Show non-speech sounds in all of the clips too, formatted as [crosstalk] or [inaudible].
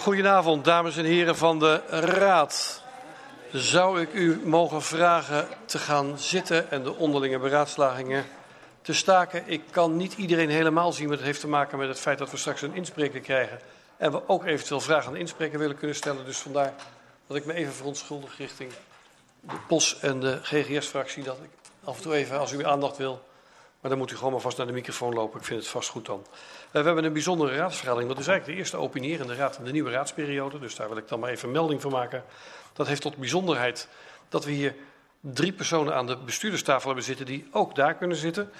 Goedenavond, dames en heren van de Raad. Zou ik u mogen vragen te gaan zitten en de onderlinge beraadslagingen te staken? Ik kan niet iedereen helemaal zien, maar dat heeft te maken met het feit dat we straks een inspreker krijgen. En we ook eventueel vragen aan de inspreker willen kunnen stellen. Dus vandaar dat ik me even verontschuldig richting de POS en de GGS-fractie. Dat ik af en toe even, als u aandacht wil, maar dan moet u gewoon maar vast naar de microfoon lopen. Ik vind het vast goed dan. Uh, we hebben een bijzondere raadsvergadering. Dat is eigenlijk de eerste opinierende raad in de nieuwe raadsperiode. Dus daar wil ik dan maar even melding van maken. Dat heeft tot bijzonderheid dat we hier drie personen aan de bestuurderstafel hebben zitten die ook daar kunnen zitten.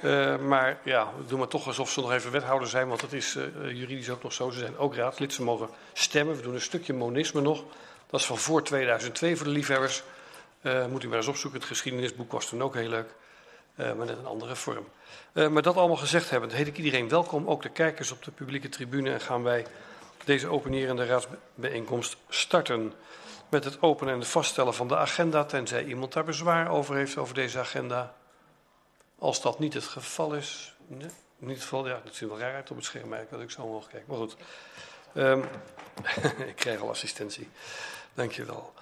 Uh, maar ja, we doen maar toch alsof ze nog even wethouder zijn, want het is uh, juridisch ook nog zo. Ze zijn ook raadslid, ze mogen stemmen. We doen een stukje monisme nog. Dat is van voor 2002 voor de liefhebbers. Moet u maar eens opzoeken. Het geschiedenisboek was toen ook heel leuk. Uh, maar net een andere vorm. Uh, maar dat allemaal gezegd hebben, heet ik iedereen welkom, ook de kijkers op de publieke tribune. En gaan wij deze openerende raadsbijeenkomst starten met het openen en het vaststellen van de agenda, tenzij iemand daar bezwaar over heeft over deze agenda. Als dat niet het geval is, niet het geval, ja, dat ziet wel raar uit op het scherm, dat ik zo omhoog kijk. Maar goed, um, [laughs] ik krijg al assistentie. Dankjewel.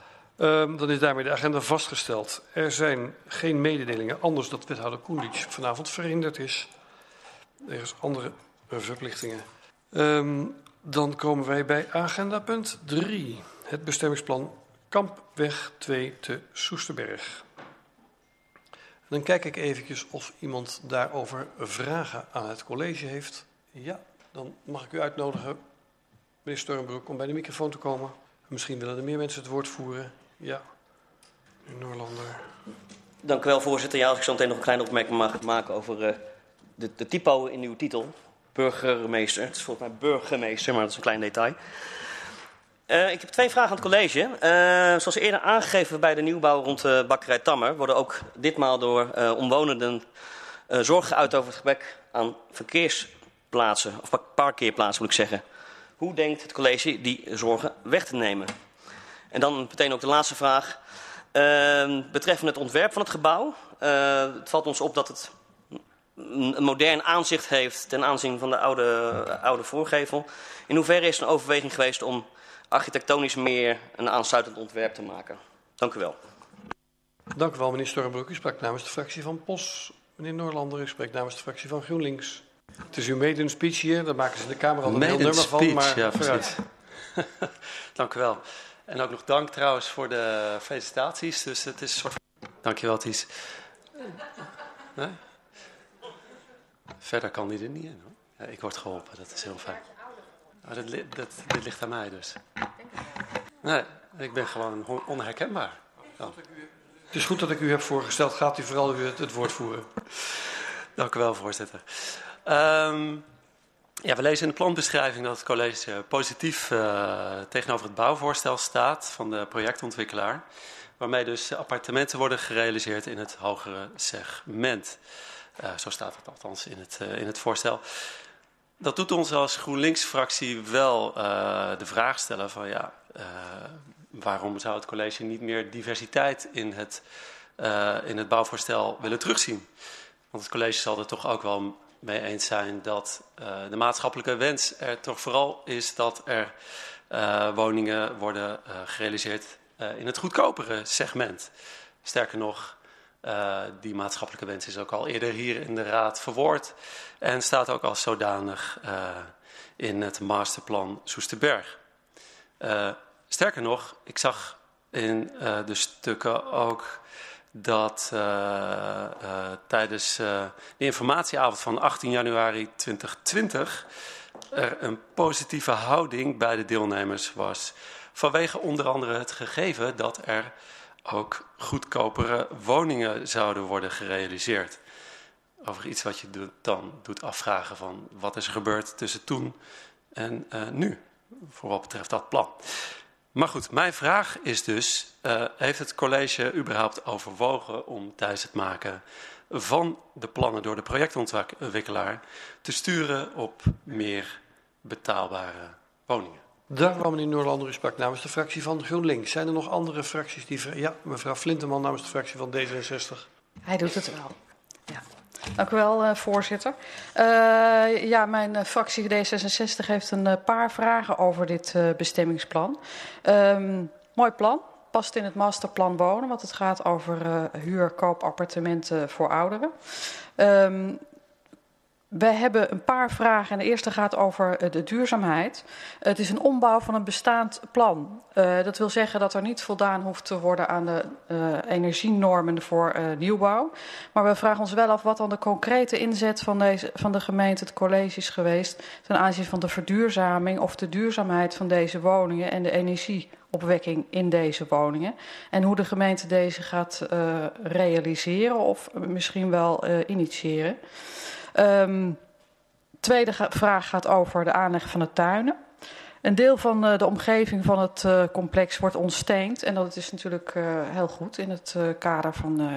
Um, dan is daarmee de agenda vastgesteld. Er zijn geen mededelingen, anders dat wethouder Koendic vanavond verhinderd is. Er is andere verplichtingen. Um, dan komen wij bij agenda punt 3. Het bestemmingsplan Kampweg 2 te Soesterberg. Dan kijk ik eventjes of iemand daarover vragen aan het college heeft. Ja, dan mag ik u uitnodigen, meneer Stormbroek, om bij de microfoon te komen. Misschien willen er meer mensen het woord voeren. Ja, meneer Noorlander. Dank u wel, voorzitter. Ja, als ik zo meteen nog een kleine opmerking mag maken over uh, de, de typo in uw titel. Burgermeester. Het is volgens mij burgemeester, maar dat is een klein detail. Uh, ik heb twee vragen aan het college. Uh, zoals eerder aangegeven bij de nieuwbouw rond de bakkerij Tammer... worden ook ditmaal door uh, omwonenden zorgen geuit over het gebrek aan verkeersplaatsen... of parkeerplaatsen moet ik zeggen. Hoe denkt het college die zorgen weg te nemen? En dan meteen ook de laatste vraag. Uh, betreffende het ontwerp van het gebouw. Uh, het valt ons op dat het een modern aanzicht heeft ten aanzien van de oude, oude voorgevel. In hoeverre is er een overweging geweest om architectonisch meer een aansluitend ontwerp te maken? Dank u wel. Dank u wel, meneer Stormbroek. U sprak namens de fractie van POS. Meneer Noorlander, u spreekt namens de fractie van GroenLinks. Het is uw maiden speech hier, daar maken ze in de Kamer al een heel nummer van. Maar ja, precies. [laughs] Dank u wel. En ook nog dank trouwens voor de felicitaties. Dus het is een soort van... Dankjewel, Ties. Nee? Verder kan die er niet in. Hoor. Ja, ik word geholpen, dat is heel fijn. Oh, dat, dat, dit ligt aan mij dus. Nee, ik ben gewoon onherkenbaar. Oh. Het is goed dat ik u heb voorgesteld. Gaat u vooral u het, het woord voeren. Dank u wel, voorzitter. Um, ja, we lezen in de planbeschrijving dat het college positief uh, tegenover het bouwvoorstel staat van de projectontwikkelaar. Waarmee dus appartementen worden gerealiseerd in het hogere segment. Uh, zo staat het althans in het, uh, in het voorstel. Dat doet ons als GroenLinks-fractie wel de vraag stellen van ja, waarom zou het college niet meer diversiteit in het, in het bouwvoorstel willen terugzien? Want het college zal er toch ook wel mee eens zijn dat uh, de maatschappelijke wens er toch vooral is dat er uh, woningen worden uh, gerealiseerd in het goedkopere segment. Sterker nog, die maatschappelijke wens is ook al eerder hier in de Raad verwoord en staat ook als zodanig in het masterplan Soesterberg. sterker nog, ik zag in de stukken ook dat uh, tijdens uh, de informatieavond van 18 januari 2020 er een positieve houding bij de deelnemers was. Vanwege onder andere het gegeven dat er ook goedkopere woningen zouden worden gerealiseerd. Over iets wat je dan doet afvragen van wat is er gebeurd tussen toen en nu, voor wat betreft dat plan. Maar goed, mijn vraag is dus, uh, heeft het college überhaupt overwogen om tijdens het maken van de plannen door de projectontwikkelaar te sturen op meer betaalbare woningen? Dank u wel, meneer Noorlander. U sprak namens de fractie van GroenLinks. Zijn er nog andere fracties die... Ja, mevrouw Flinteman namens de fractie van D66. Hij doet het wel, ja. Dank u wel, voorzitter. Uh, ja, mijn fractie D66 heeft een paar vragen over dit uh, bestemmingsplan. Um, mooi plan, past in het masterplan wonen, want het gaat over uh, huur-koopappartementen voor ouderen. Um, we hebben een paar vragen. En de eerste gaat over eh, de duurzaamheid. Het is een ombouw van een bestaand plan. Uh, dat wil zeggen dat er niet voldaan hoeft te worden aan de uh, energienormen voor nieuwbouw. Maar we vragen ons wel af wat dan de concrete inzet van, deze, van de gemeente, het college is geweest. ten aanzien van de verduurzaming of de duurzaamheid van deze woningen en de energieopwekking in deze woningen. En hoe de gemeente deze gaat realiseren of misschien wel initiëren. Um, tweede vraag gaat over de aanleg van de tuinen. Een deel van uh, de omgeving van het uh, complex wordt ontsteend. En dat is natuurlijk uh, heel goed in het kader van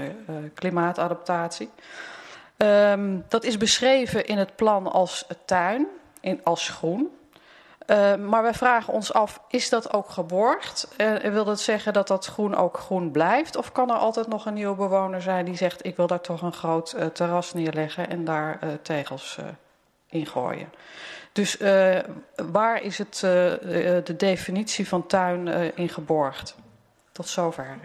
klimaatadaptatie. Um, dat is beschreven in het plan als tuin, in, als groen. Uh, maar wij vragen ons af, is dat ook geborgd? Uh, wil dat zeggen dat dat groen ook groen blijft? Of kan er altijd nog een nieuwe bewoner zijn die zegt... ik wil daar toch een groot uh, terras neerleggen en daar tegels in gooien? Dus waar is het, de definitie van tuin in geborgd? Tot zover.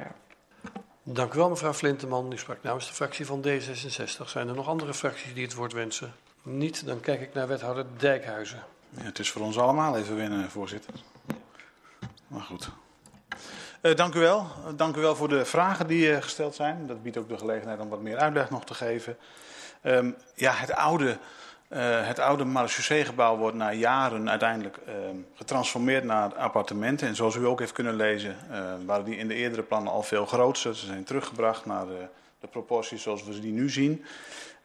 Dank u wel, mevrouw Flinteman. U sprak namens de fractie van D66. Zijn er nog andere fracties die het woord wensen? Niet, dan kijk ik naar wethouder Dijkhuizen. Ja, het is voor ons allemaal even winnen, voorzitter. Maar goed. Uh, dank u wel. Uh, dank u wel voor de vragen die uh, gesteld zijn. Dat biedt ook de gelegenheid om wat meer uitleg nog te geven. Um, ja, het oude, het oude marechaussee-gebouw wordt na jaren uiteindelijk ehm, getransformeerd naar appartementen. En zoals u ook heeft kunnen lezen, waren die in de eerdere plannen al veel groter. Ze zijn teruggebracht naar de, proporties zoals we die nu zien.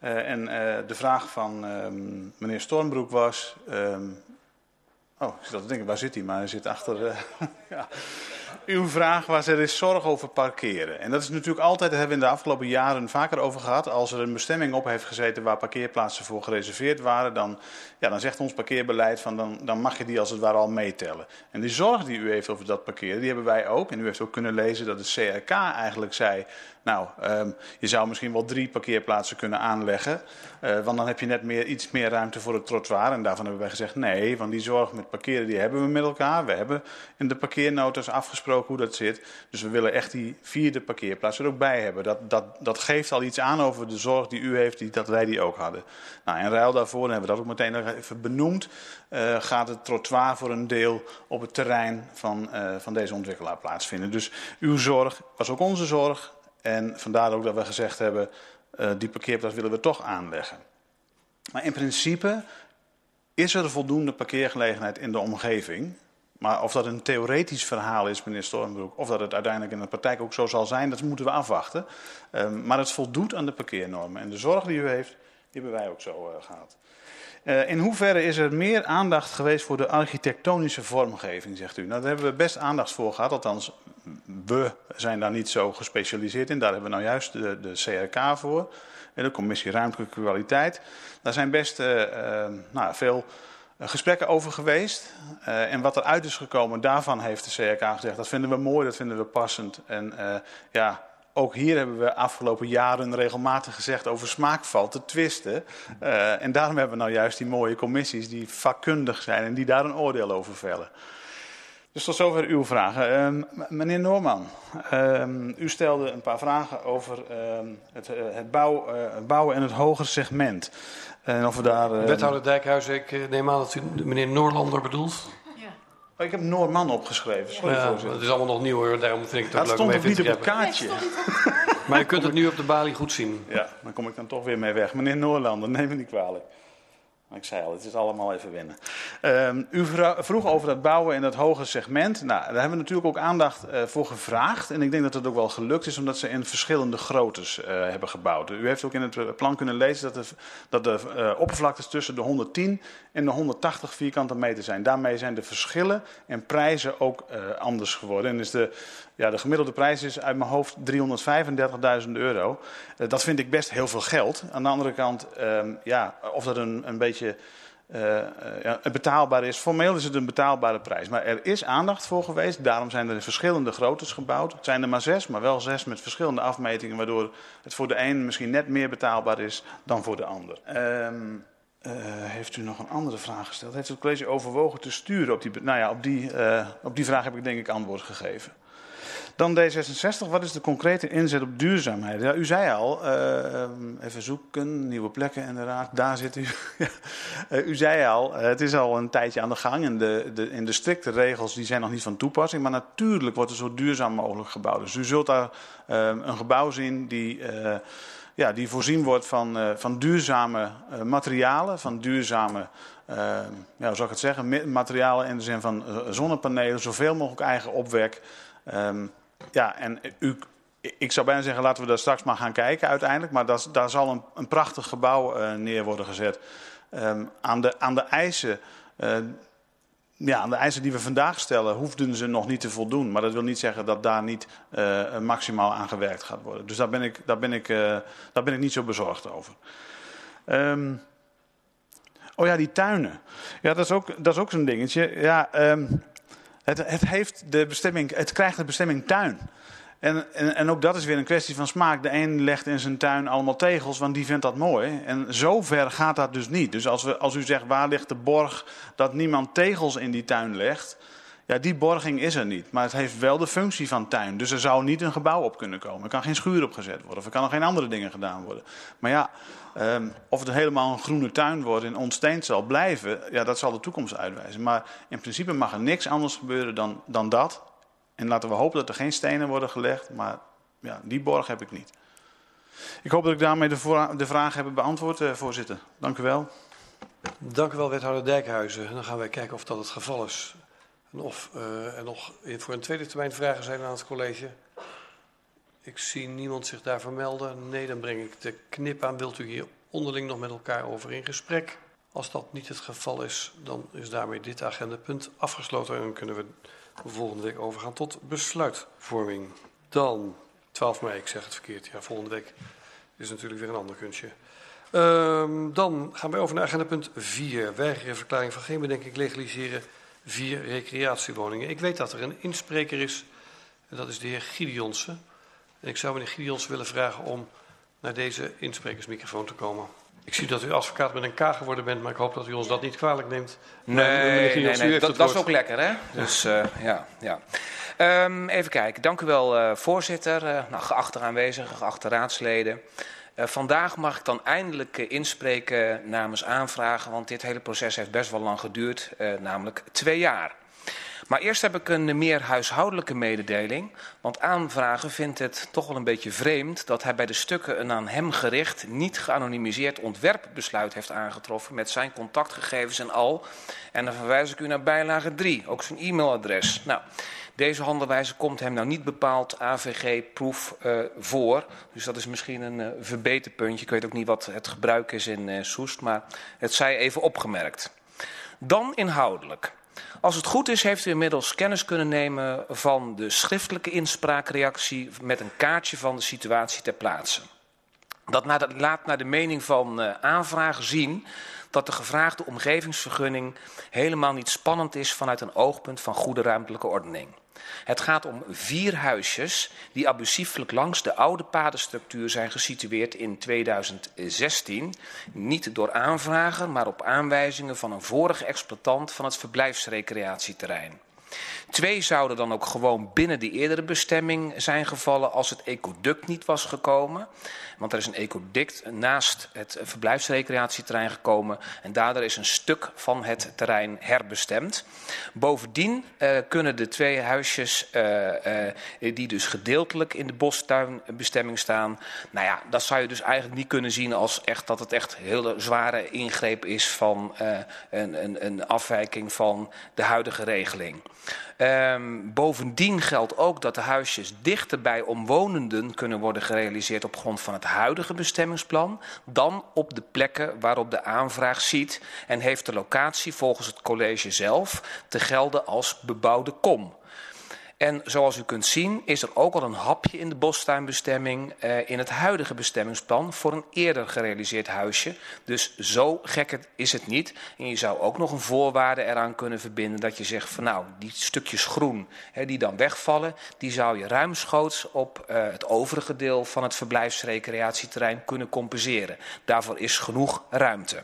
Uh, en uh, de vraag van um, meneer Stormbroek was. Um, oh, ik zat te denken, waar zit hij? Maar hij zit achter. Uh, [laughs] ja. Uw vraag was: er is zorg over parkeren. En dat is natuurlijk altijd, daar hebben we in de afgelopen jaren vaker over gehad. Als er een bestemming op heeft gezeten waar parkeerplaatsen voor gereserveerd waren, dan, ja, dan zegt ons parkeerbeleid van dan, dan mag je die als het ware al meetellen. En die zorg die u heeft over dat parkeren, die hebben wij ook. En u heeft ook kunnen lezen dat de CRK eigenlijk zei nou, um, je zou misschien wel drie parkeerplaatsen kunnen aanleggen. Uh, want dan heb je net meer, iets meer ruimte voor het trottoir. En daarvan hebben wij gezegd nee, want die zorg met parkeren die hebben we met elkaar. We hebben in de parkeernotas afgesproken hoe dat zit. Dus we willen echt die vierde parkeerplaats er ook bij hebben. Dat, dat, dat geeft al iets aan over de zorg die u heeft, die, dat wij die ook hadden. Nou, in ruil daarvoor, hebben we dat ook meteen even benoemd, uh, gaat het trottoir voor een deel op het terrein van, uh, van deze ontwikkelaar plaatsvinden. Dus uw zorg was ook onze zorg. En vandaar ook dat we gezegd hebben, uh, die parkeerplaats willen we toch aanleggen. Maar in principe is er voldoende parkeergelegenheid in de omgeving. Maar of dat een theoretisch verhaal is, meneer Stormbroek, of dat het uiteindelijk in de praktijk ook zo zal zijn, dat moeten we afwachten. Um, maar het voldoet aan de parkeernormen. En de zorg die u heeft, die hebben wij ook zo uh, gehad. Uh, in hoeverre is er meer aandacht geweest voor de architectonische vormgeving, zegt u? Nou, daar hebben we best aandacht voor gehad, althans we zijn daar niet zo gespecialiseerd in. Daar hebben we nou juist de, de CRK voor, de Commissie Ruimtelijke Kwaliteit. Daar zijn best nou, veel gesprekken over geweest. En wat eruit is gekomen, daarvan heeft de CRK gezegd, dat vinden we mooi, dat vinden we passend. En ja, ook hier hebben we afgelopen jaren regelmatig gezegd over smaakval te twisten. Uh, en daarom hebben we nou juist die mooie commissies die vakkundig zijn en die daar een oordeel over vellen. Dus tot zover uw vragen. Uh, meneer Noorman, uh, u stelde een paar vragen over ehm, het, eh, het, bouw, het, bouwen en het hogere segment. En of we daar, Wethouder Dijkhuizen, ik neem aan dat u meneer Noorlander bedoelt. Oh, ik heb Noorman opgeschreven. Sorry, ja, voorzitter. Het is allemaal nog nieuw hoor, daarom vind ik het ook dat leuk om stond even niet te op het kaartje. maar je kunt het nu op de balie goed zien. Ja, dan kom ik dan toch weer mee weg. Meneer Noorlander, neem me niet kwalijk. Ik zei al, het is allemaal even wennen. Uh, u vroeg over dat bouwen in dat hoge segment. Nou, daar hebben we natuurlijk ook aandacht uh, voor gevraagd. En ik denk dat het ook wel gelukt is, omdat ze in verschillende groottes uh, hebben gebouwd. U heeft ook in het plan kunnen lezen dat de, dat de oppervlaktes tussen de 110 en de 180 vierkante meter zijn. Daarmee zijn de verschillen en prijzen ook anders geworden. En is de, ja, de gemiddelde prijs is uit mijn hoofd 335.000 euro. dat vind ik best heel veel geld. Aan de andere kant, ehm, ja, of dat een, een beetje uh, ja, betaalbaar is. Formeel is het een betaalbare prijs. Maar er is aandacht voor geweest. Daarom zijn er verschillende groottes gebouwd. Het zijn er maar zes, maar wel zes met verschillende afmetingen. Waardoor het voor de een misschien net meer betaalbaar is dan voor de ander. Uh, heeft u nog een andere vraag gesteld? Heeft het college overwogen te sturen op die... Nou ja, op die, op die vraag heb ik denk ik antwoord gegeven. Dan D66, wat is de concrete inzet op duurzaamheid? Ja, u zei al, uh, even zoeken, nieuwe plekken inderdaad, daar zit u. [laughs] uh, u zei al, het is al een tijdje aan de gang en de, de, in de strikte regels die zijn nog niet van toepassing. Maar natuurlijk wordt er zo duurzaam mogelijk gebouwd. Dus u zult daar een gebouw zien die, ja, die voorzien wordt van, van duurzame materialen, van duurzame... ja, zou ik het zeggen? Materialen in de zin van zonnepanelen, zoveel mogelijk eigen opwek. Um, ja, en ik zou bijna zeggen, laten we daar straks maar gaan kijken uiteindelijk. Maar daar zal een, een prachtig gebouw uh, neer worden gezet. Um, aan, de, aan de eisen... Uh, ja, aan de eisen die we vandaag stellen, hoefden ze nog niet te voldoen. Maar dat wil niet zeggen dat daar niet uh, maximaal aan gewerkt gaat worden. Dus daar ben ik, daar ben ik, daar ben ik niet zo bezorgd over. Um, oh ja, die tuinen. Ja, dat is ook, dat is ook zo'n dingetje. Ja, um, het, het, heeft de bestemming, het krijgt de bestemming tuin. En, en, en, ook dat is weer een kwestie van smaak. De een legt in zijn tuin allemaal tegels, want die vindt dat mooi. En zover gaat dat dus niet. Dus als, we, als u zegt, waar ligt de borg dat niemand tegels in die tuin legt... Ja, die borging is er niet. Maar het heeft wel de functie van tuin. Dus er zou niet een gebouw op kunnen komen. Er kan geen schuur opgezet worden. Of er kan nog geen andere dingen gedaan worden. Maar ja, um, of het helemaal een groene tuin wordt en ontsteend zal blijven... Ja, dat zal de toekomst uitwijzen. Maar in principe mag er niks anders gebeuren dan, dan dat. En laten we hopen dat er geen stenen worden gelegd. Maar ja, die borg heb ik niet. Ik hoop dat ik daarmee de, de vraag heb beantwoord, uh, voorzitter. Dank u wel. Dank u wel, wethouder Dijkhuizen. En dan gaan wij kijken of dat het geval is. Of uh, er nog voor een tweede termijn vragen zijn aan het college. Ik zie niemand zich daarvoor melden. Nee, dan breng ik de knip aan. Wilt u hier onderling nog met elkaar over in gesprek? Als dat niet het geval is, dan is daarmee dit agendapunt afgesloten. En kunnen we volgende week overgaan tot besluitvorming. Dan 12 mei, ik zeg het verkeerd. Ja, volgende week is natuurlijk weer een ander kunstje. Um, dan gaan we over naar agendapunt 4. Weigeren verklaring van geen bedenking legaliseren vier recreatiewoningen. Ik weet dat er een inspreker is, en dat is de heer Gideonsen. En ik zou meneer Gideonsen willen vragen om naar deze insprekersmicrofoon te komen. Ik zie dat u advocaat met een K geworden bent, maar ik hoop dat u ons dat niet kwalijk neemt. Nee, nee, nee, dat, dat is ook lekker, hè? Dus uh, ja, ja. Um, even kijken. Dank u wel, uh, voorzitter. Uh, nou, geachte aanwezigen, geachte raadsleden. Vandaag mag ik dan eindelijk inspreken namens aanvragen, want dit hele proces heeft best wel lang geduurd, namelijk twee jaar. Maar eerst heb ik een meer huishoudelijke mededeling. Want aanvragen vindt het toch wel een beetje vreemd dat hij bij de stukken een aan hem gericht, niet geanonimiseerd ontwerpbesluit heeft aangetroffen met zijn contactgegevens en al. En dan verwijs ik u naar bijlage 3, ook zijn e-mailadres. Nou, deze handelwijze komt hem nou niet bepaald AVG-proef uh, voor. Dus dat is misschien een uh, verbeterpuntje. Ik weet ook niet wat het gebruik is in uh, Soest, maar het zij even opgemerkt. Dan inhoudelijk. Als het goed is, heeft u inmiddels kennis kunnen nemen van de schriftelijke inspraakreactie met een kaartje van de situatie ter plaatse. Dat laat naar de mening van uh, aanvrager zien dat de gevraagde omgevingsvergunning helemaal niet spannend is vanuit een oogpunt van goede ruimtelijke ordening. Het gaat om vier huisjes die abusieflijk langs de oude padenstructuur zijn gesitueerd in 2016. Niet door aanvragen, maar op aanwijzingen van een vorige exploitant van het verblijfsrecreatieterrein. Twee zouden dan ook gewoon binnen de eerdere bestemming zijn gevallen als het ecoduct niet was gekomen. Want er is een ecoduct naast het verblijfsrecreatieterrein gekomen en daardoor is een stuk van het terrein herbestemd. Bovendien uh, kunnen de twee huisjes uh, uh, die dus gedeeltelijk in de bostuinbestemming staan, nou ja, dat zou je dus eigenlijk niet kunnen zien als echt dat het echt hele zware ingreep is van een, een, een afwijking van de huidige regeling. Um, bovendien geldt ook dat de huisjes dichter bij omwonenden kunnen worden gerealiseerd op grond van het huidige bestemmingsplan dan op de plekken waarop de aanvraag ziet en heeft de locatie volgens het college zelf te gelden als bebouwde kom. En zoals u kunt zien is er ook al een hapje in de bostuinbestemming uh, in het huidige bestemmingsplan voor een eerder gerealiseerd huisje. Dus zo gek is het niet. En je zou ook nog een voorwaarde eraan kunnen verbinden dat je zegt van nou, die stukjes groen hè, die dan wegvallen, die zou je ruimschoots op uh, het overige deel van het verblijfsrecreatieterrein kunnen compenseren. Daarvoor is genoeg ruimte.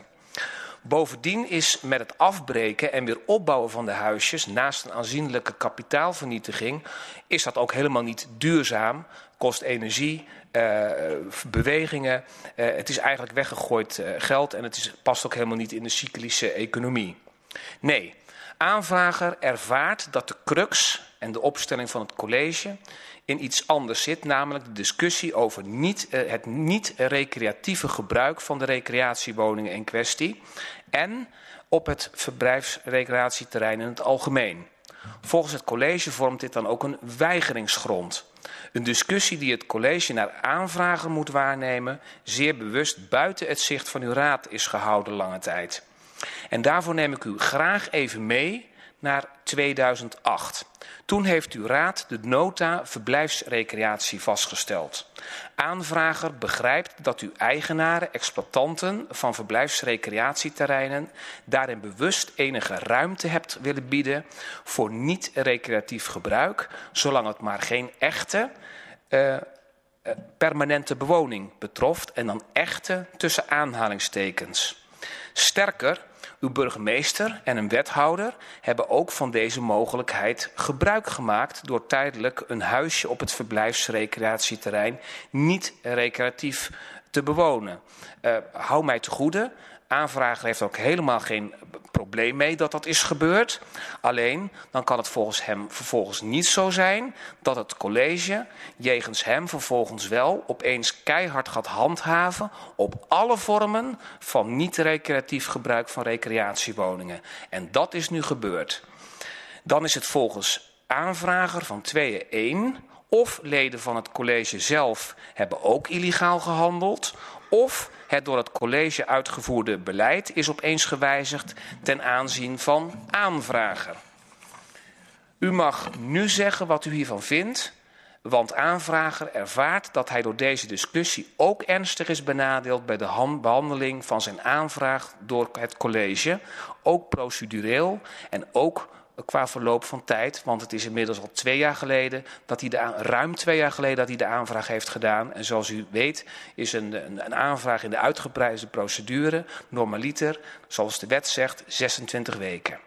Bovendien is met het afbreken en weer opbouwen van de huisjes, naast een aanzienlijke kapitaalvernietiging, is dat ook helemaal niet duurzaam. Kost energie, uh, bewegingen. Uh, het is eigenlijk weggegooid uh, geld en het is, past ook helemaal niet in de cyclische economie. Nee, aanvrager ervaart dat de crux en de opstelling van het college in iets anders zit, namelijk de discussie over niet, uh, het niet-recreatieve gebruik van de recreatiewoningen in kwestie en op het verblijfsrecreatieterrein in het algemeen. Volgens het college vormt dit dan ook een weigeringsgrond. Een discussie die het college naar aanvragen moet waarnemen, zeer bewust buiten het zicht van uw raad is gehouden lange tijd. En daarvoor neem ik u graag even mee naar 2008. Toen heeft uw raad de nota verblijfsrecreatie vastgesteld. Aanvrager begrijpt dat u eigenaren, exploitanten van verblijfsrecreatieterreinen daarin bewust enige ruimte hebt willen bieden voor niet-recreatief gebruik, zolang het maar geen echte uh, permanente bewoning betroft en dan echte tussen aanhalingstekens. Sterker, uw burgemeester en een wethouder hebben ook van deze mogelijkheid gebruik gemaakt door tijdelijk een huisje op het verblijfsrecreatieterrein niet recreatief te bewonen. Uh, hou mij te goede, aanvrager heeft ook helemaal geen probleem mee dat dat is gebeurd. Alleen dan kan het volgens hem vervolgens niet zo zijn dat het college jegens hem vervolgens wel opeens keihard gaat handhaven op alle vormen van niet-recreatief gebruik van recreatiewoningen. En dat is nu gebeurd. Dan is het volgens aanvrager van 2 of leden van het college zelf hebben ook illegaal gehandeld, of het door het college uitgevoerde beleid is opeens gewijzigd ten aanzien van aanvrager. U mag nu zeggen wat u hiervan vindt, want aanvrager ervaart dat hij door deze discussie ook ernstig is benadeeld bij de behandeling van zijn aanvraag door het college, ook procedureel en ook qua verloop van tijd. Want het is inmiddels al twee jaar geleden dat hij de ruim twee jaar geleden dat hij de aanvraag heeft gedaan. En zoals u weet is een, een, een aanvraag in de uitgebreide procedure normaliter, zoals de wet zegt, 26 weken.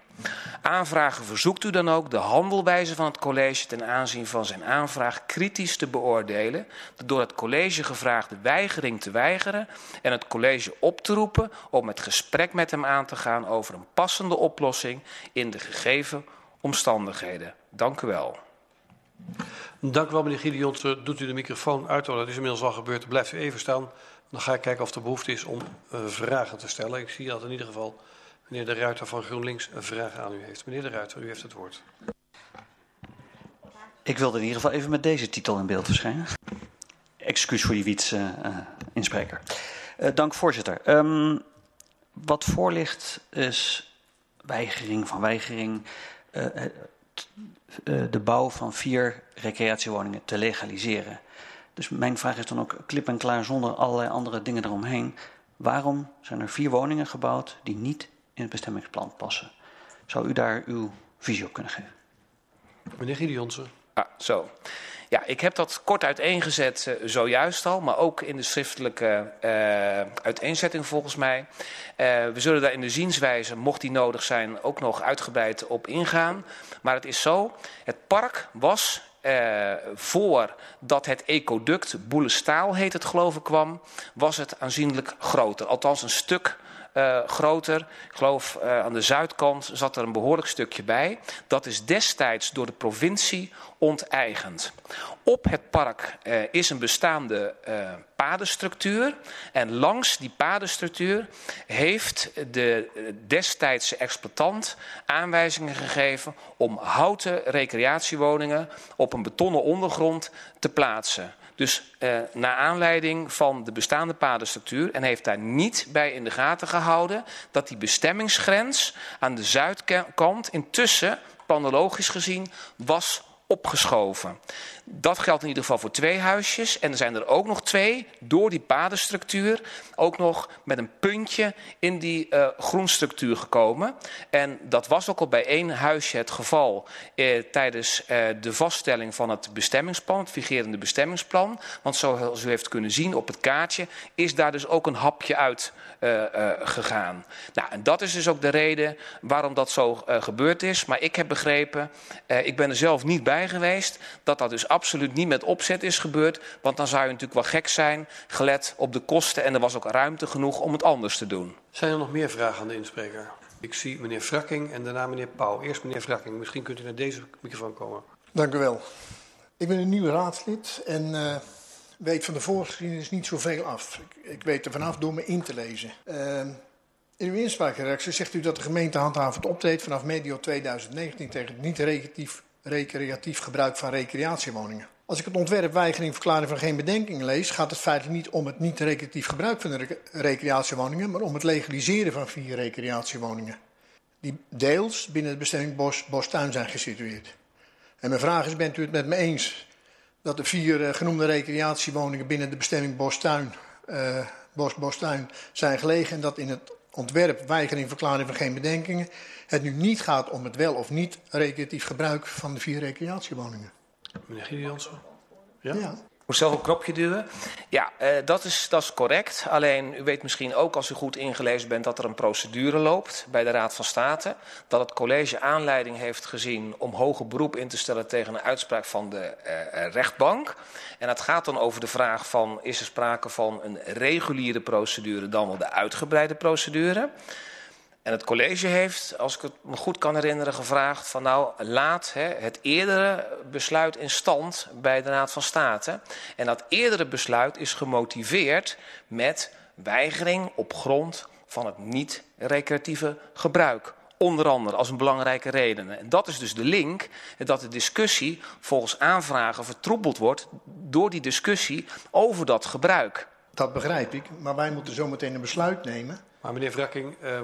Aanvragen verzoekt u dan ook de handelwijze van het college ten aanzien van zijn aanvraag kritisch te beoordelen, de door het college gevraagde weigering te weigeren en het college op te roepen om het gesprek met hem aan te gaan over een passende oplossing in de gegeven omstandigheden. Dank u wel. Dank u wel, meneer Gideon. Doet u de microfoon uit, dat is inmiddels al gebeurd. Blijft u even staan. Dan ga ik kijken of er behoefte is om uh, vragen te stellen. Ik zie dat in ieder geval meneer De Ruiter van GroenLinks een vraag aan u heeft. Meneer De Ruiter, u heeft het woord. Ik wilde in ieder geval even met deze titel in beeld verschijnen. Excuus voor die wiets, uh, inspreker. Uh, dank, voorzitter. Um, wat voor ligt is weigering van weigering. de bouw van vier recreatiewoningen te legaliseren. Dus mijn vraag is dan ook klip en klaar zonder allerlei andere dingen eromheen. Waarom zijn er vier woningen gebouwd die niet in het bestemmingsplan passen. Zou u daar uw visie op kunnen geven? Meneer Gideonsen. Ah, zo. Ja, ik heb dat kort uiteengezet uh, zojuist al, maar ook in de schriftelijke uh, uiteenzetting volgens mij. Uh, we zullen daar in de zienswijze, mocht die nodig zijn, ook nog uitgebreid op ingaan. Maar het is zo, het park was voordat het ecoduct Boelestaal heet het geloof ik kwam, was het aanzienlijk groter. Althans een stuk uh, groter. Ik geloof uh, aan de zuidkant zat er een behoorlijk stukje bij. Dat is destijds door de provincie onteigend. Op het park uh, is een bestaande padenstructuur. En langs die padenstructuur heeft de destijdse exploitant aanwijzingen gegeven om houten recreatiewoningen op een betonnen ondergrond te plaatsen. Dus eh, naar aanleiding van de bestaande padenstructuur en heeft daar niet bij in de gaten gehouden dat die bestemmingsgrens aan de zuidkant intussen, planologisch gezien, was opgeschoven. Dat geldt in ieder geval voor twee huisjes. En er zijn er ook nog twee, door die padenstructuur, ook nog met een puntje in die uh, groenstructuur gekomen. En dat was ook al bij één huisje het geval eh, tijdens eh, de vaststelling van het bestemmingsplan, het vigerende bestemmingsplan. Want zoals u heeft kunnen zien op het kaartje, is daar dus ook een hapje uit uh, uh, gegaan. Nou, en dat is dus ook de reden waarom dat zo gebeurd is. Maar ik heb begrepen, ik ben er zelf niet bij geweest, dat dat dus absoluut niet met opzet is gebeurd. Want dan zou je natuurlijk wel gek zijn, gelet op de kosten. En er was ook ruimte genoeg om het anders te doen. Zijn er nog meer vragen aan de inspreker? Ik zie meneer Frakking en daarna meneer Pauw. Eerst meneer Frakking, misschien kunt u naar deze microfoon komen. Dank u wel. Ik ben een nieuw raadslid en uh, weet van de voorgeschiedenis niet zoveel af. Ik, ik, weet er vanaf door me in te lezen. Uh, in uw inspraakreactie zegt u dat de gemeente handhavend optreedt vanaf medio 2019 tegen het niet-recreatief recreatief gebruik van recreatiewoningen. Als ik het ontwerp weigering verklaring van geen bedenking lees, gaat het feitelijk niet om het niet-recreatief gebruik van recreatiewoningen, maar om het legaliseren van vier recreatiewoningen. Die deels binnen de bestemming Bos, Bostuin zijn gesitueerd. En mijn vraag is, bent u het met me eens dat de vier uh, genoemde recreatiewoningen binnen de bestemming Bostuin, uh, Bos, Bostuin zijn gelegen en dat in het ontwerp weigering verklaring van geen bedenkingen het nu niet gaat om het wel of niet recreatief gebruik van de vier recreatiewoningen. Meneer Gideonsen. Ja? ja. Ik moet zelf een knopje duwen. Ja, uh, dat, is, dat is correct. Alleen u weet misschien ook als u goed ingelezen bent dat er een procedure loopt bij de Raad van State. Dat het college aanleiding heeft gezien om hoger beroep in te stellen tegen een uitspraak van de uh, rechtbank. En dat gaat dan over de vraag van is er sprake van een reguliere procedure dan wel de uitgebreide procedure. En het college heeft, als ik het me goed kan herinneren, gevraagd van nou laat hè, het eerdere besluit in stand bij de Raad van State. En dat eerdere besluit is gemotiveerd met weigering op grond van het niet-recreatieve gebruik. Onder andere als een belangrijke reden. En dat is dus de link dat de discussie volgens aanvragen vertroebeld wordt door die discussie over dat gebruik. Dat begrijp ik, maar wij moeten zometeen een besluit nemen. Maar meneer Vrakking, uh,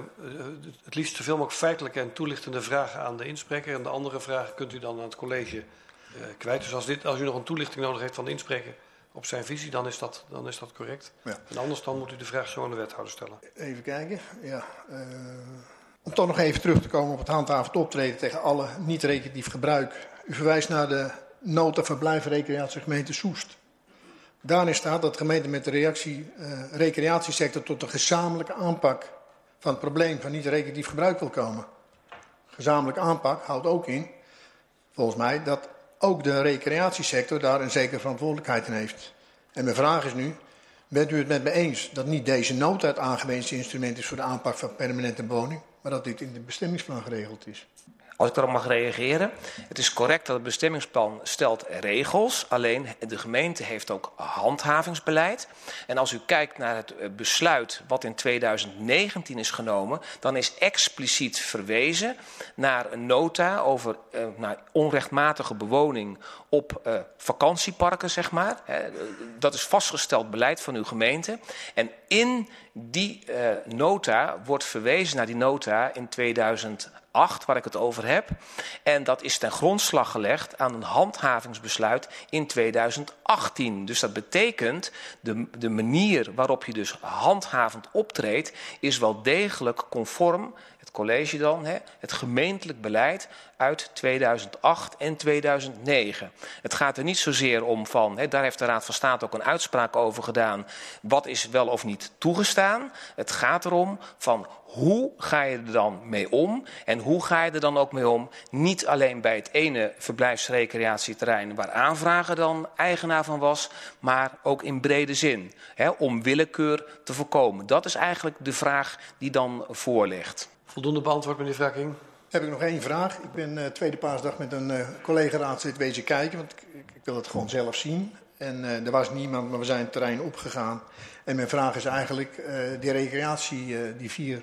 het liefst zoveel mogelijk feitelijke en toelichtende vragen aan de inspreker. En de andere vragen kunt u dan aan het college uh, kwijt. Dus als, dit, als u nog een toelichting nodig heeft van de inspreker op zijn visie, dan is dat, dan is dat correct. Ja. En anders dan moet u de vraag zo aan de wethouder stellen. Even kijken. Ja, uh, om toch nog even terug te komen op het handhavend optreden tegen alle niet-recreatief gebruik. U verwijst naar de nota verblijf recreatiegemeente Soest. Daarin staat dat de gemeente met de reactie, uh, recreatiesector tot een gezamenlijke aanpak van het probleem van niet-recreatief gebruik wil komen. Gezamenlijke aanpak houdt ook in, volgens mij, dat ook de recreatiesector daar een zekere verantwoordelijkheid in heeft. En mijn vraag is nu, bent u het met me eens dat niet deze nood het aangewezen instrument is voor de aanpak van permanente bewoning, maar dat dit in de bestemmingsplan geregeld is? Als ik erop mag reageren. Het is correct dat het bestemmingsplan stelt regels. Alleen de gemeente heeft ook handhavingsbeleid. En als u kijkt naar het eh, besluit wat in 2019 is genomen. Dan is expliciet verwezen naar een nota over naar onrechtmatige bewoning op uh, vakantieparken, zeg maar. Dat is vastgesteld beleid van uw gemeente. En in die uh, nota wordt verwezen naar die nota in 2008 waar ik het over heb. En dat is ten grondslag gelegd aan een handhavingsbesluit in 2018. Dus dat betekent de, de manier waarop je dus handhavend optreedt, is wel degelijk conform het college dan, hè, het gemeentelijk beleid uit 2008 en 2009. Het gaat er niet zozeer om van, hè, daar heeft de Raad van State ook een uitspraak over gedaan, wat is wel of niet toegestaan. Het gaat erom van hoe ga je er dan mee om en hoe ga je er dan ook mee om, niet alleen bij het ene verblijfsrecreatieterrein waar aanvrager dan eigenaar van was, maar ook in brede zin, hè, om willekeur te voorkomen. Dat is eigenlijk de vraag die dan voor ligt. Voldoende beantwoord, meneer Vrakking. Heb ik nog één vraag. Ik ben uh, tweede paasdag met een uh, collega-raadslid wezen kijken, want ik, ik, wil het gewoon zelf zien. En uh, er was niemand, maar we zijn het terrein opgegaan. En mijn vraag is eigenlijk, die recreatie, die vier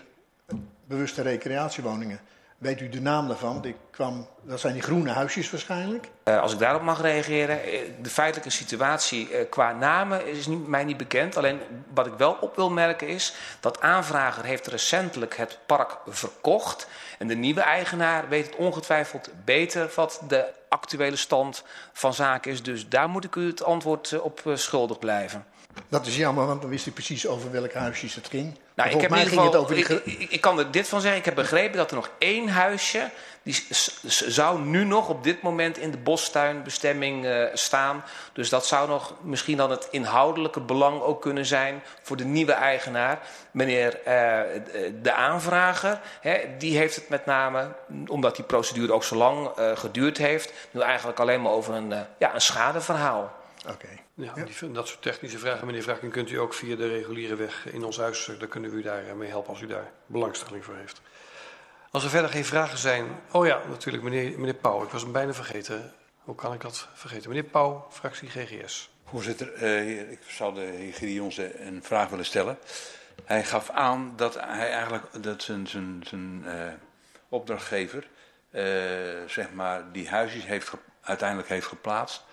bewuste recreatiewoningen. Weet u de naam daarvan? Ik kwam, dat zijn die groene huisjes waarschijnlijk. Uh, als ik daarop mag reageren. De feitelijke situatie uh, qua namen is niet, mij niet bekend. Alleen wat ik wel op wil merken is dat aanvrager heeft recentelijk het park verkocht. En de nieuwe eigenaar weet het ongetwijfeld beter wat de actuele stand van zaken is. Dus daar moet ik u het antwoord op schuldig blijven. Dat is jammer, want dan wist ik precies over welke huisjes het ging. Nou, ik, heb in ieder geval, ik, ik, kan er dit van zeggen. Ik heb begrepen dat er nog één huisje. die zou nu nog op dit moment in de bostuinbestemming uh, staan. Dus dat zou nog misschien dan het inhoudelijke belang ook kunnen zijn. voor de nieuwe eigenaar. Meneer uh, de aanvrager. Hè, die heeft het met name, omdat die procedure ook zo lang uh, geduurd heeft. nu eigenlijk alleen maar over een, ja, een schadeverhaal. Oké. Ja, Die, dat soort technische vragen, meneer Vragen, kunt u ook via de reguliere weg in ons huis. Dan kunnen we u daarmee helpen als u daar belangstelling voor heeft. Als er verder geen vragen zijn. Oh ja, natuurlijk, meneer, meneer Pauw. Ik was hem bijna vergeten. Hoe kan ik dat vergeten? Meneer Pauw, fractie GGS. Voorzitter, eh, ik zou de heer Gideons een vraag willen stellen. Hij gaf aan dat hij eigenlijk dat zijn, zijn, zijn uh, opdrachtgever, uh, zeg maar, die huisjes heeft, uiteindelijk heeft geplaatst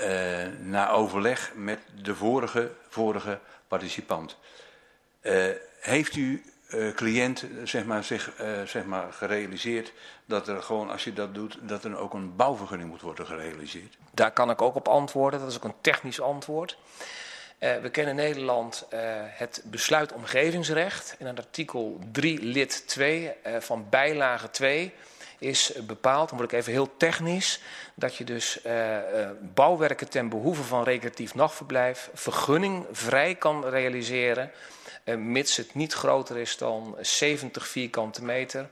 uh, na overleg met de vorige, vorige participant. Uh, heeft u uh, cliënt zeg maar, zich zeg maar, gerealiseerd dat er gewoon, als je dat doet, dat er ook een bouwvergunning moet worden gerealiseerd? Daar kan ik ook op antwoorden. Dat is ook een technisch antwoord. we kennen Nederland het besluit omgevingsrecht. In artikel 3 lid 2 van bijlage 2 is bepaald, dan word ik even heel technisch, dat je dus uh, uh, bouwwerken ten behoeve van recreatief nachtverblijf vergunningvrij kan realiseren, uh, mits het niet groter is dan 70 vierkante meter.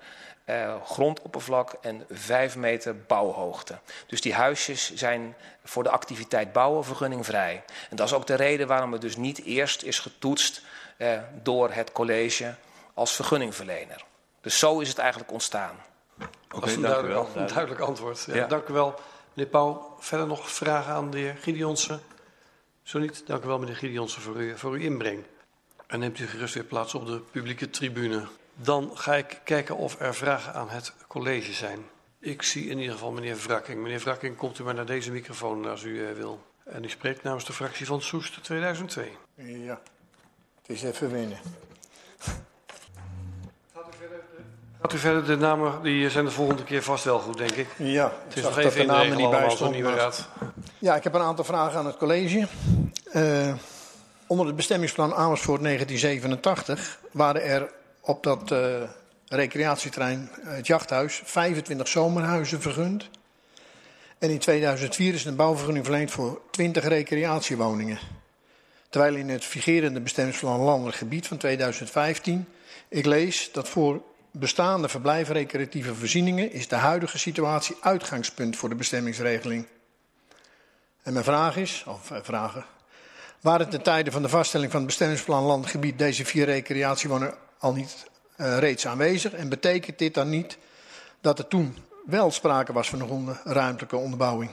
grondoppervlak en 5 meter bouwhoogte. Dus die huisjes zijn voor de activiteit bouwen vergunningvrij. En dat is ook de reden waarom het dus niet eerst is getoetst door het college als vergunningverlener. Dus zo is het eigenlijk ontstaan. Oké, okay, dank u wel. Een duidelijk antwoord. Ja, ja. Dank u wel, meneer Pauw. Verder nog vragen aan de heer Gideonsen? Zo niet, dank u wel, meneer Gideonsen, voor, u, voor uw inbreng. En neemt u gerust weer plaats op de publieke tribune. Dan ga ik kijken of er vragen aan het college zijn. Ik zie in ieder geval meneer Wrakking. Meneer Wrakking, komt u maar naar deze microfoon als u uh, wil. En u spreekt namens de fractie van Soest 2002. Ja, het is even winnen. Gaat u verder, de namen die zijn de volgende keer vast wel goed, denk ik. Ja, het is nog even in de namen niet bij stond. Ja, ik heb een aantal vragen aan het college. Uh, onder het bestemmingsplan Amersfoort 1987 waren er op dat uh, recreatieterrein, het jachthuis, 25 zomerhuizen vergund. En in 2004 is een bouwvergunning verleend voor 20 recreatiewoningen. Terwijl in het vigerende bestemmingsplan landelijk gebied van 2015 ik lees dat voor bestaande verblijf recreatieve voorzieningen is de huidige situatie uitgangspunt voor de bestemmingsregeling. En mijn vraag is, of eh, vragen, waren ten tijde van de vaststelling van het bestemmingsplan landgebied deze vier recreatiewoningen al niet uh, reeds aanwezig? En betekent dit dan niet dat er toen wel sprake was van een ruimtelijke onderbouwing?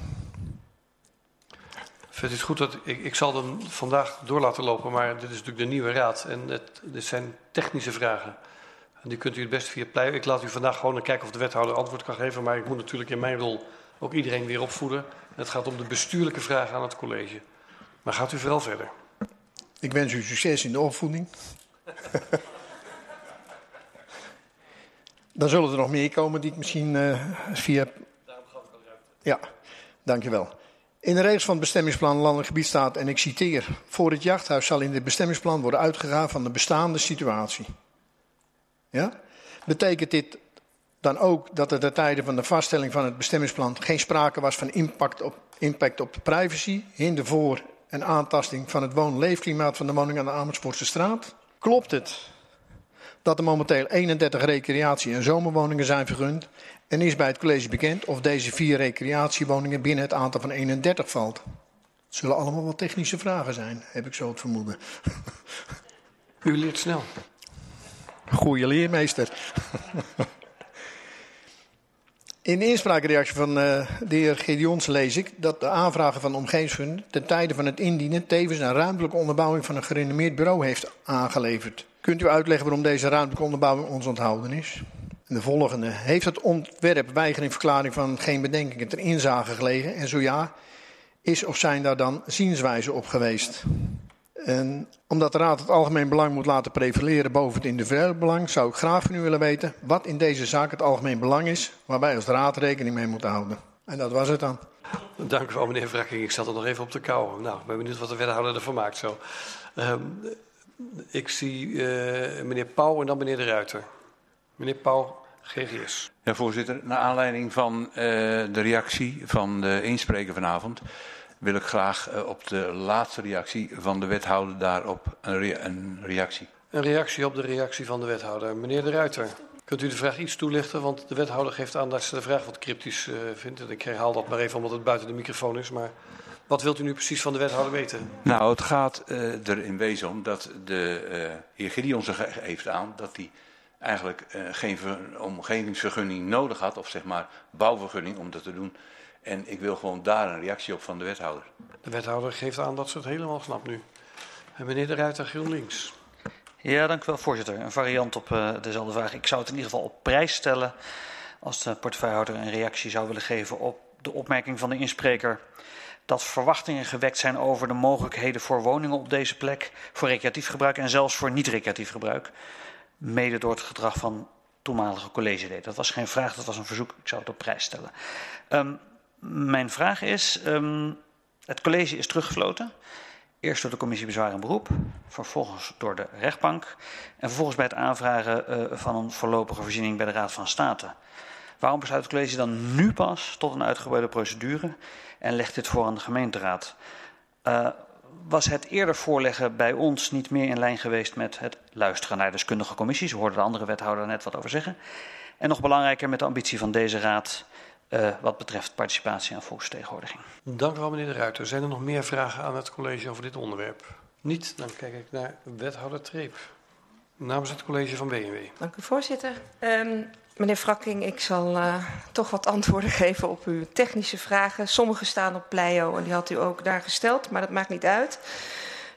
Het goed dat ik, ik zal hem vandaag door laten lopen, maar dit is natuurlijk de nieuwe raad en het, dit zijn technische vragen. En die kunt u het best via pleiten. Ik laat u vandaag gewoon kijken of de wethouder antwoord kan geven. Maar ik moet natuurlijk in mijn rol ook iedereen weer opvoeden. Het gaat om de bestuurlijke vragen aan het college. Maar gaat u vooral verder. Ik wens u succes in de opvoeding. [laughs] Dan zullen er nog meer komen die ik misschien uh, via. Daarom gaf ik al ruimte. Ja, dankjewel. In de regels van het bestemmingsplan landelijk gebied staat, en ik citeer: Voor het jachthuis zal in dit bestemmingsplan worden uitgegaan van de bestaande situatie. Ja? Betekent dit dan ook dat er de tijden van de vaststelling van het bestemmingsplan geen sprake was van impact op, impact op de privacy, hinder voor en aantasting van het woon-leefklimaat van de woning aan de Amersfoortse straat? Klopt het dat er momenteel 31 recreatie- en zomerwoningen zijn vergund en is bij het college bekend of deze vier recreatiewoningen binnen het aantal van 31 valt? Het zullen allemaal wel technische vragen zijn, heb ik zo het vermoeden. U leert snel. Goeie leermeester. In de inspraakreactie van uh, de heer Gedeons lees ik dat de aanvragen van de ten tijde van het indienen tevens een ruimtelijke onderbouwing van een gerenommeerd bureau heeft aangeleverd. Kunt u uitleggen waarom deze ruimtelijke onderbouwing ons onthouden is? En de volgende. Heeft het ontwerp weigeringverklaring van geen bedenkingen ter inzage gelegen? En zo ja, is of zijn daar dan zienswijzen op geweest? En omdat de Raad het algemeen belang moet laten prevaleren boven het individuele belang, zou ik graag van u willen weten wat in deze zaak het algemeen belang is, waarbij als Raad rekening mee moet houden. En dat was het dan. Dank u wel, meneer Vrakking. Ik zat er nog even op te kouwen. Nou, ik ben benieuwd wat de wethouder ervan maakt zo. Um, ik zie uh, meneer Pauw en dan meneer De Ruiter. Meneer Pauw, GGS. Ja, voorzitter. Naar aanleiding van uh, de reactie van de inspreker vanavond... wil ik graag uh, op de laatste reactie van de wethouder daarop een, een reactie. Een reactie op de reactie van de wethouder. Meneer De Ruiter. Kunt u de vraag iets toelichten? Want de wethouder geeft aan dat ze de vraag wat cryptisch uh, vindt. En ik herhaal dat maar even omdat het buiten de microfoon is. Maar wat wilt u nu precies van de wethouder weten? Nou, het gaat uh, er in wezen om dat de uh, heer Gideon geeft aan dat hij eigenlijk geen omgevingsvergunning nodig had. Of zeg maar bouwvergunning om dat te doen. En ik wil gewoon daar een reactie op van de wethouder. De wethouder geeft aan dat ze het helemaal snapt nu. En meneer de Ruiter, GroenLinks. Ja, dank u wel, voorzitter. Een variant op uh, dezelfde vraag. Ik zou het in ieder geval op prijs stellen als de portefeuillehouder een reactie zou willen geven op de opmerking van de inspreker dat verwachtingen gewekt zijn over de mogelijkheden voor woningen op deze plek, voor recreatief gebruik en zelfs voor niet-recreatief gebruik, mede door het gedrag van toenmalige collegeleden. Dat was geen vraag, dat was een verzoek. Ik zou het op prijs stellen. Um, mijn vraag is, um, het college is teruggefloten. Eerst door de commissie bezwaar en beroep, vervolgens door de rechtbank en vervolgens bij het aanvragen uh, van een voorlopige voorziening bij de Raad van State. Waarom besluit het college dan nu pas tot een uitgebreide procedure en legt dit voor aan de gemeenteraad? Uh, was het eerder voorleggen bij ons niet meer in lijn geweest met het luisteren naar deskundige commissies? We hoorden de andere wethouder net wat over zeggen. En nog belangrijker met de ambitie van deze raad uh, wat betreft participatie en volksvertegenwoordiging. Dank u wel, meneer de Ruiter. Zijn er nog meer vragen aan het college over dit onderwerp? Niet? Dan kijk ik naar wethouder Treep. Namens het college van BNW. Dank u, voorzitter. Um, meneer Frakking, ik zal uh, toch wat antwoorden [laughs] geven op uw technische vragen. Sommige staan op Pleio en die had u ook daar gesteld, maar dat maakt niet uit.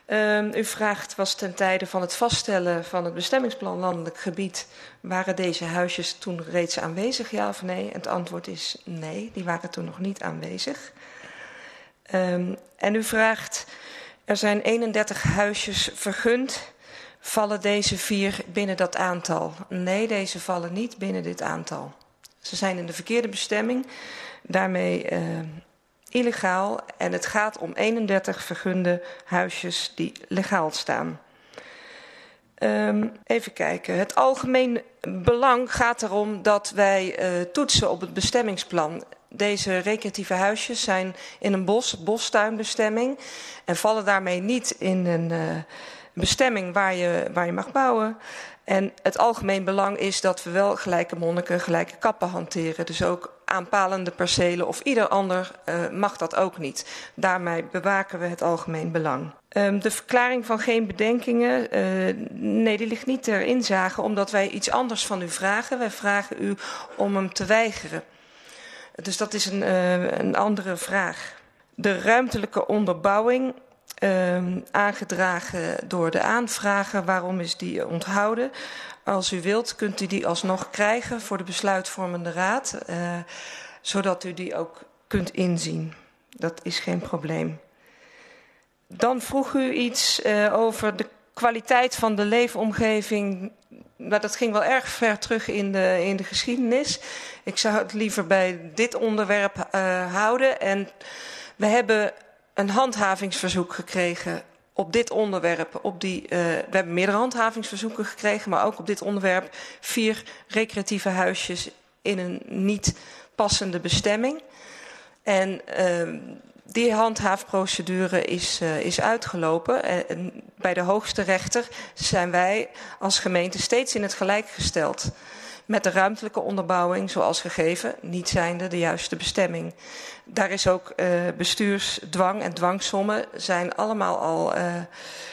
Um, u vraagt, was ten tijde van het vaststellen van het bestemmingsplan landelijk gebied, waren deze huisjes toen reeds aanwezig, ja of nee? Het antwoord is nee, die waren toen nog niet aanwezig. Um, en u vraagt, er zijn 31 huisjes vergund, vallen deze vier binnen dat aantal? Nee, deze vallen niet binnen dit aantal. Ze zijn in de verkeerde bestemming, daarmee... Uh, illegaal en het gaat om 31 vergunde huisjes die legaal staan. Um, even kijken. Het algemeen belang gaat erom dat wij uh, toetsen op het bestemmingsplan. Deze recreatieve huisjes zijn in een bos, bostuinbestemming en vallen daarmee niet in een uh, bestemming waar je, waar je mag bouwen. En het algemeen belang is dat we wel gelijke monniken, gelijke kappen hanteren. Dus ook aanpalende percelen of ieder ander uh, mag dat ook niet. Daarmee bewaken we het algemeen belang. Um, de verklaring van geen bedenkingen, uh, nee, die ligt niet ter inzage, omdat wij iets anders van u vragen. Wij vragen u om hem te weigeren. Dus dat is een, uh, een andere vraag. De ruimtelijke onderbouwing um, aangedragen door de aanvrager. Waarom is die onthouden? Als u wilt, kunt u die alsnog krijgen voor de besluitvormende raad, uh, zodat u die ook kunt inzien. Dat is geen probleem. Dan vroeg u iets uh, over de kwaliteit van de leefomgeving. Nou, dat ging wel erg ver terug in de, in de geschiedenis. Ik zou het liever bij dit onderwerp uh, houden. En we hebben een handhavingsverzoek gekregen op dit onderwerp. Op die, uh, we hebben meerdere handhavingsverzoeken gekregen, maar ook op dit onderwerp vier recreatieve huisjes in een niet passende bestemming. En uh, die handhaafprocedure is, uh, is uitgelopen. En bij de hoogste rechter zijn wij als gemeente steeds in het gelijk gesteld met de ruimtelijke onderbouwing zoals gegeven, niet zijnde de juiste bestemming. Daar is ook uh, bestuursdwang en dwangsommen zijn allemaal al uh,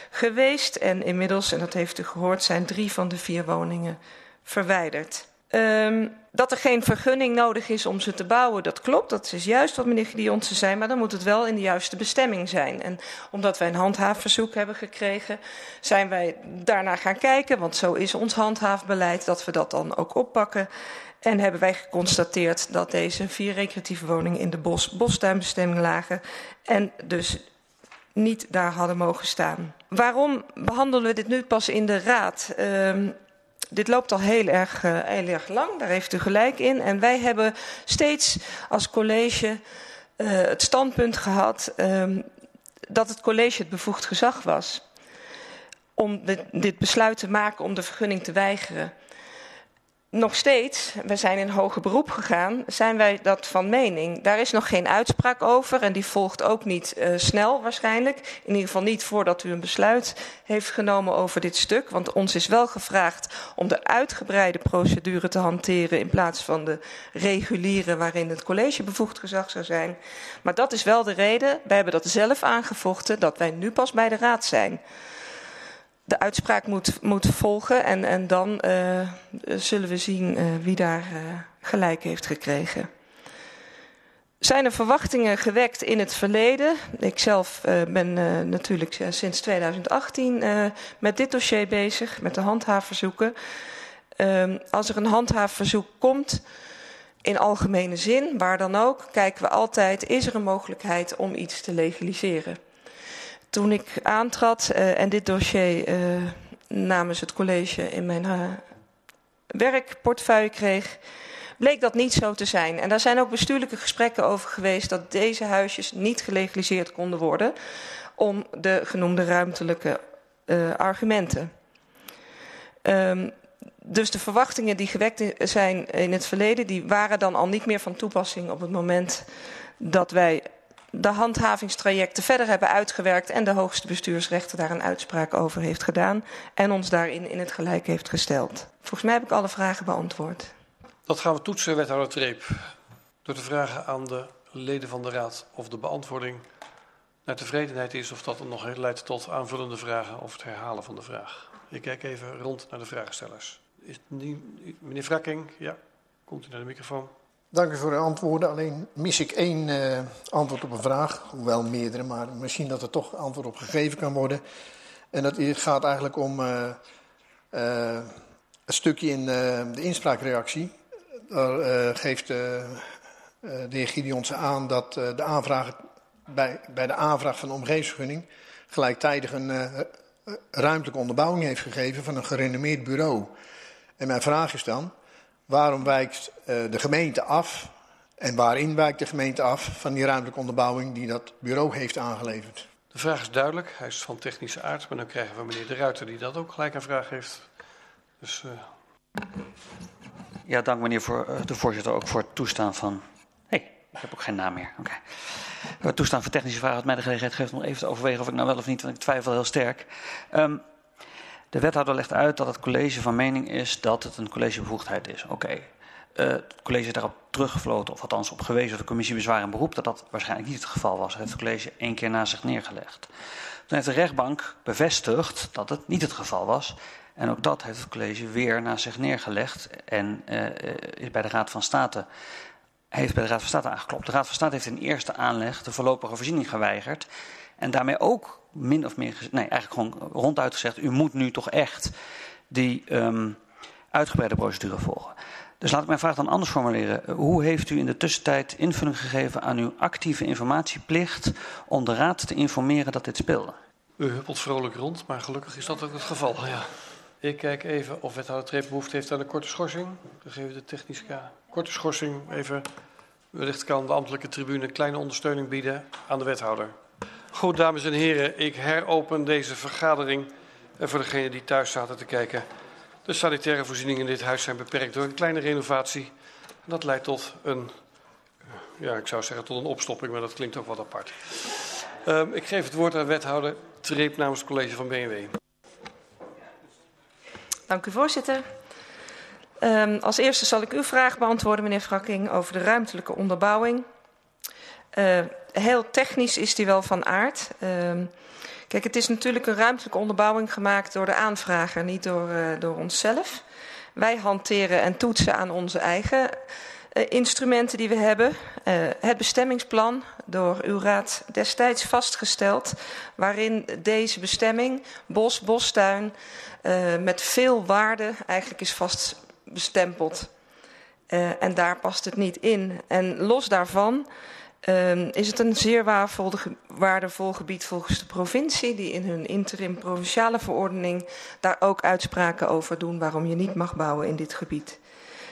geweest. En inmiddels, en dat heeft u gehoord, zijn drie van de vier woningen verwijderd. Um, dat er geen vergunning nodig is om ze te bouwen, dat klopt. Dat is juist wat meneer Gideonse zei, maar dan moet het wel in de juiste bestemming zijn. En omdat wij een handhaafverzoek hebben gekregen, zijn wij daarna gaan kijken. Want zo is ons handhaafbeleid, dat we dat dan ook oppakken. En hebben wij geconstateerd dat deze vier recreatieve woningen in de bos, bostuinbestemming lagen. En dus niet daar hadden mogen staan. Waarom behandelen we dit nu pas in de raad? Um, dit loopt al heel erg, uh, heel erg lang, daar heeft u gelijk in. En wij hebben steeds als college uh, het standpunt gehad um, dat het college het bevoegd gezag was. Om dit besluit te maken om de vergunning te weigeren nog steeds, we zijn in hoger beroep gegaan, zijn wij dat van mening. Daar is nog geen uitspraak over en die volgt ook niet uh, snel waarschijnlijk. In ieder geval niet voordat u een besluit heeft genomen over dit stuk. Want ons is wel gevraagd om de uitgebreide procedure te hanteren in plaats van de reguliere waarin het college bevoegd gezag zou zijn. Maar dat is wel de reden, wij hebben dat zelf aangevochten, dat wij nu pas bij de raad zijn de uitspraak moet, moet volgen. En, en dan uh, zullen we zien uh, wie daar uh, gelijk heeft gekregen. Zijn er verwachtingen gewekt in het verleden? Ik zelf ben natuurlijk sinds 2018 met dit dossier bezig, met de handhaafverzoeken. Ehm, als er een handhaafverzoek komt, in algemene zin, waar dan ook, kijken we altijd, is er een mogelijkheid om iets te legaliseren? Toen ik aantrad uh, en dit dossier uh, namens het college in mijn uh, werkportefeuille kreeg, bleek dat niet zo te zijn. En daar zijn ook bestuurlijke gesprekken over geweest dat deze huisjes niet gelegaliseerd konden worden om de genoemde ruimtelijke argumenten. Um, dus de verwachtingen die gewekt zijn in het verleden, die waren dan al niet meer van toepassing op het moment dat wij de handhavingstrajecten verder hebben uitgewerkt en de hoogste bestuursrechter daar een uitspraak over heeft gedaan en ons daarin in het gelijk heeft gesteld. Volgens mij heb ik alle vragen beantwoord. Dat gaan we toetsen, wethouder Treep. Door te vragen aan de leden van de raad of de beantwoording naar tevredenheid is of dat nog leidt tot aanvullende vragen of het herhalen van de vraag. Ik kijk even rond naar de vraagstellers. Is meneer Frakking, ja, komt u naar de microfoon. Dank u voor de antwoorden. Alleen mis ik één uh, antwoord op een vraag, hoewel meerdere, maar misschien dat er toch antwoord op gegeven kan worden. En dat gaat eigenlijk om uh, een stukje in de inspraakreactie. Daar geeft de heer aan dat de aanvraag, bij, bij de aanvraag van de omgevingsvergunning gelijktijdig een ruimtelijke onderbouwing heeft gegeven van een gerenommeerd bureau. En mijn vraag is dan, Waarom wijkt uh, de gemeente af en waarin wijkt de gemeente af van die ruimtelijke onderbouwing die dat bureau heeft aangeleverd? De vraag is duidelijk. Hij is van technische aard, maar dan krijgen we meneer De Ruiter die dat ook gelijk een vraag heeft. Dus, uh... Ja, dank meneer voor, uh, de voorzitter ook voor het toestaan van. Hé, hey, ik heb ook geen naam meer. Oké. Okay. Het toestaan voor technische vragen had mij de gelegenheid gegeven om even te overwegen of ik nou wel of niet, want ik twijfel heel sterk. Um, de wethouder legt uit dat het college van mening is dat het een collegebevoegdheid is. Oké. Uh, het college daarop teruggefloten, of althans op gewezen door de commissie bezwaar en beroep, dat dat waarschijnlijk niet het geval was. Dat heeft het college één keer na zich neergelegd. Toen heeft de rechtbank bevestigd dat het niet het geval was. En ook dat heeft het college weer na zich neergelegd en uh, is bij de Raad van State heeft bij de Raad van State aangeklopt. De Raad van State heeft in eerste aanleg de voorlopige voorziening geweigerd. En daarmee ook min of meer, nee, eigenlijk gewoon ronduit gezegd, u moet nu toch echt die um, uitgebreide procedure volgen. Dus laat ik mijn vraag dan anders formuleren. Hoe heeft u in de tussentijd invulling gegeven aan uw actieve informatieplicht om de Raad te informeren dat dit speelde? U huppelt vrolijk rond, maar gelukkig is dat ook het geval. Ja. Ik kijk even of wethouder Treep behoefte heeft aan een korte schorsing. Dan geven we de technische Korte schorsing, even. Wellicht kan de ambtelijke tribune kleine ondersteuning bieden aan de wethouder. Goed, dames en heren, ik heropen deze vergadering. En voor degenen die thuis zaten te kijken. De sanitaire voorzieningen in dit huis zijn beperkt door een kleine renovatie. En dat leidt tot een, ja, ik zou zeggen tot een opstopping, maar dat klinkt ook wat apart. Um, ik geef het woord aan wethouder Treep namens college van BNW. Dank u, voorzitter. Um, als eerste zal ik uw vraag beantwoorden, meneer Frakking, over de ruimtelijke onderbouwing. Uh, heel technisch is die wel van aard. Uh, kijk, het is natuurlijk een ruimtelijke onderbouwing gemaakt door de aanvrager, niet door, uh, door onszelf. Wij hanteren en toetsen aan onze eigen uh, instrumenten die we hebben. Uh, het bestemmingsplan, door uw raad destijds vastgesteld, waarin deze bestemming, bos, bostuin, met veel waarde eigenlijk is vastbestempeld. en daar past het niet in. En los daarvan Uh, is het een zeer waardevol, gebied volgens de provincie, die in hun interim provinciale verordening daar ook uitspraken over doen waarom je niet mag bouwen in dit gebied.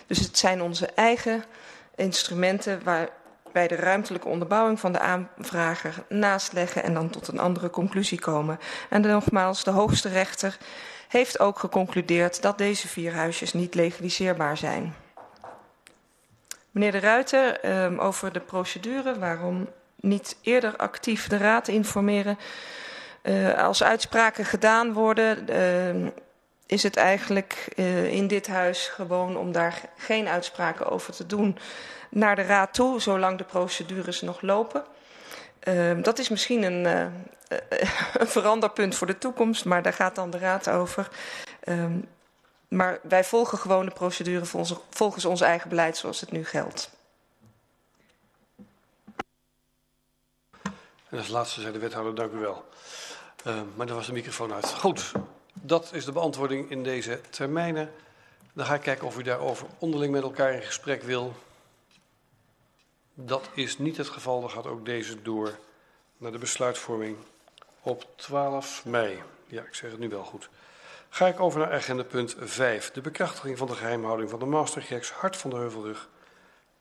Dus het zijn onze eigen instrumenten waar bij de ruimtelijke onderbouwing van de aanvrager naast leggen en dan tot een andere conclusie komen. En nogmaals, de hoogste rechter heeft ook geconcludeerd dat deze vier huisjes niet legaliseerbaar zijn. Meneer De Ruiter, um, over de procedure, waarom niet eerder actief de Raad informeren. Uh, als uitspraken gedaan worden, uh, is het eigenlijk uh, in dit huis gewoon om daar geen uitspraken over te doen naar de Raad toe, zolang de procedures nog lopen. Uh, dat is misschien een, uh, [laughs] een, veranderpunt voor de toekomst, maar daar gaat dan de Raad over. Maar wij volgen gewoon de procedure volgens, ons eigen beleid zoals het nu geldt. En als laatste zei de wethouder, dank u wel. Uh, maar dan was de microfoon uit. Goed, dat is de beantwoording in deze termijnen. Dan ga ik kijken of u daarover onderling met elkaar in gesprek wil. Dat is niet het geval. Dan gaat ook deze door naar de besluitvorming op 12 mei. Ja, ik zeg het nu wel goed. Ga ik over naar agenda punt 5. De bekrachtiging van de geheimhouding van de Mastergeks Hart van de Heuvelrug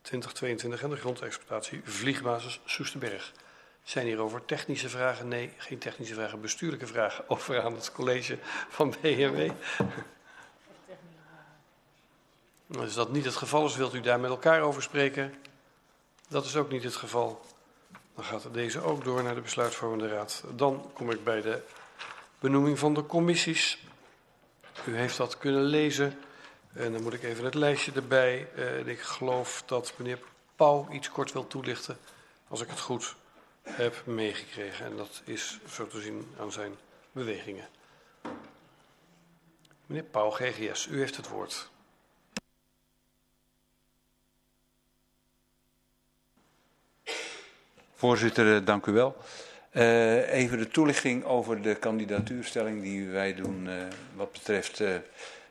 2022 en de grondexploitatie Vliegbasis Soesterberg. Zijn hierover technische vragen? Nee, geen technische vragen, bestuurlijke vragen over aan het college van BMW. Als dat niet het geval is, wilt u daar met elkaar over spreken? Dat is ook niet het geval. Dan gaat deze ook door naar de besluitvormende raad. Dan kom ik bij de benoeming van de commissies. U heeft dat kunnen lezen. En dan moet ik even het lijstje erbij. En ik geloof dat meneer Pauw iets kort wil toelichten, als ik het goed heb meegekregen. En dat is zo te zien aan zijn bewegingen. Meneer Pauw, GGS, u heeft het woord. Voorzitter, eh, dank u wel. Uh, even de toelichting over de kandidatuurstelling die wij doen uh, wat betreft uh,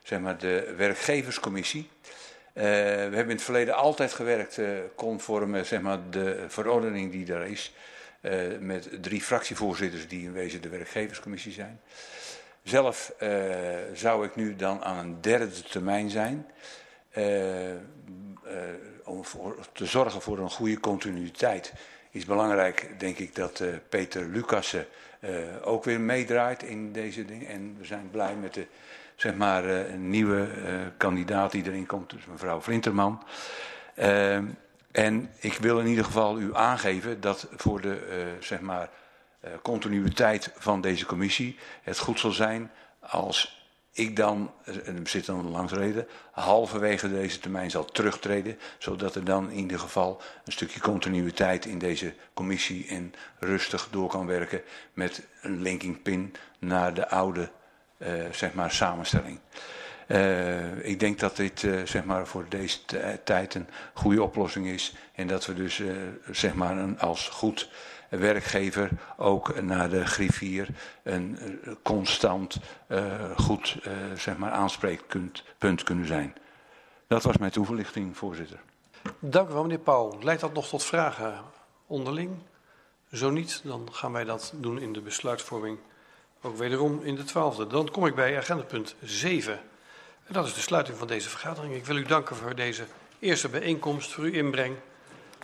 zeg maar de werkgeverscommissie. we hebben in het verleden altijd gewerkt conform zeg maar, de verordening die er is. met drie fractievoorzitters die in wezen de werkgeverscommissie zijn. Zelf zou ik nu dan aan een derde termijn zijn. om te zorgen voor een goede continuïteit is belangrijk, denk ik, dat uh, Peter Lucassen uh, ook weer meedraait in deze dingen. En we zijn blij met de zeg maar, uh, nieuwe kandidaat die erin komt, dus mevrouw Vlinterman. En ik wil in ieder geval u aangeven dat voor de zeg maar, continuïteit van deze commissie het goed zal zijn als ik dan, en zit dan langs reden, halverwege deze termijn zal terugtreden, zodat er dan in ieder geval een stukje continuïteit in deze commissie en rustig door kan werken met een linking pin naar de oude uh, zeg maar, samenstelling. Uh, ik denk dat dit uh, zeg maar voor deze tijd een goede oplossing is en dat we dus zeg maar een, als goed werkgever ook naar de griffier een eh, constant uh, goed uh, zeg maar aanspreekpunt kunnen zijn. Dat was mijn toelichting, voorzitter. Dank u wel, meneer Pauw. Leidt dat nog tot vragen onderling? Zo niet, dan gaan wij dat doen in de besluitvorming. Ook wederom in de twaalfde. Dan kom ik bij agendapunt 7. En dat is de sluiting van deze vergadering. Ik wil u danken voor deze eerste bijeenkomst, voor uw inbreng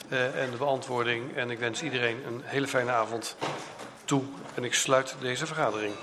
en de beantwoording. En ik wens iedereen een hele fijne avond toe. En ik sluit deze vergadering.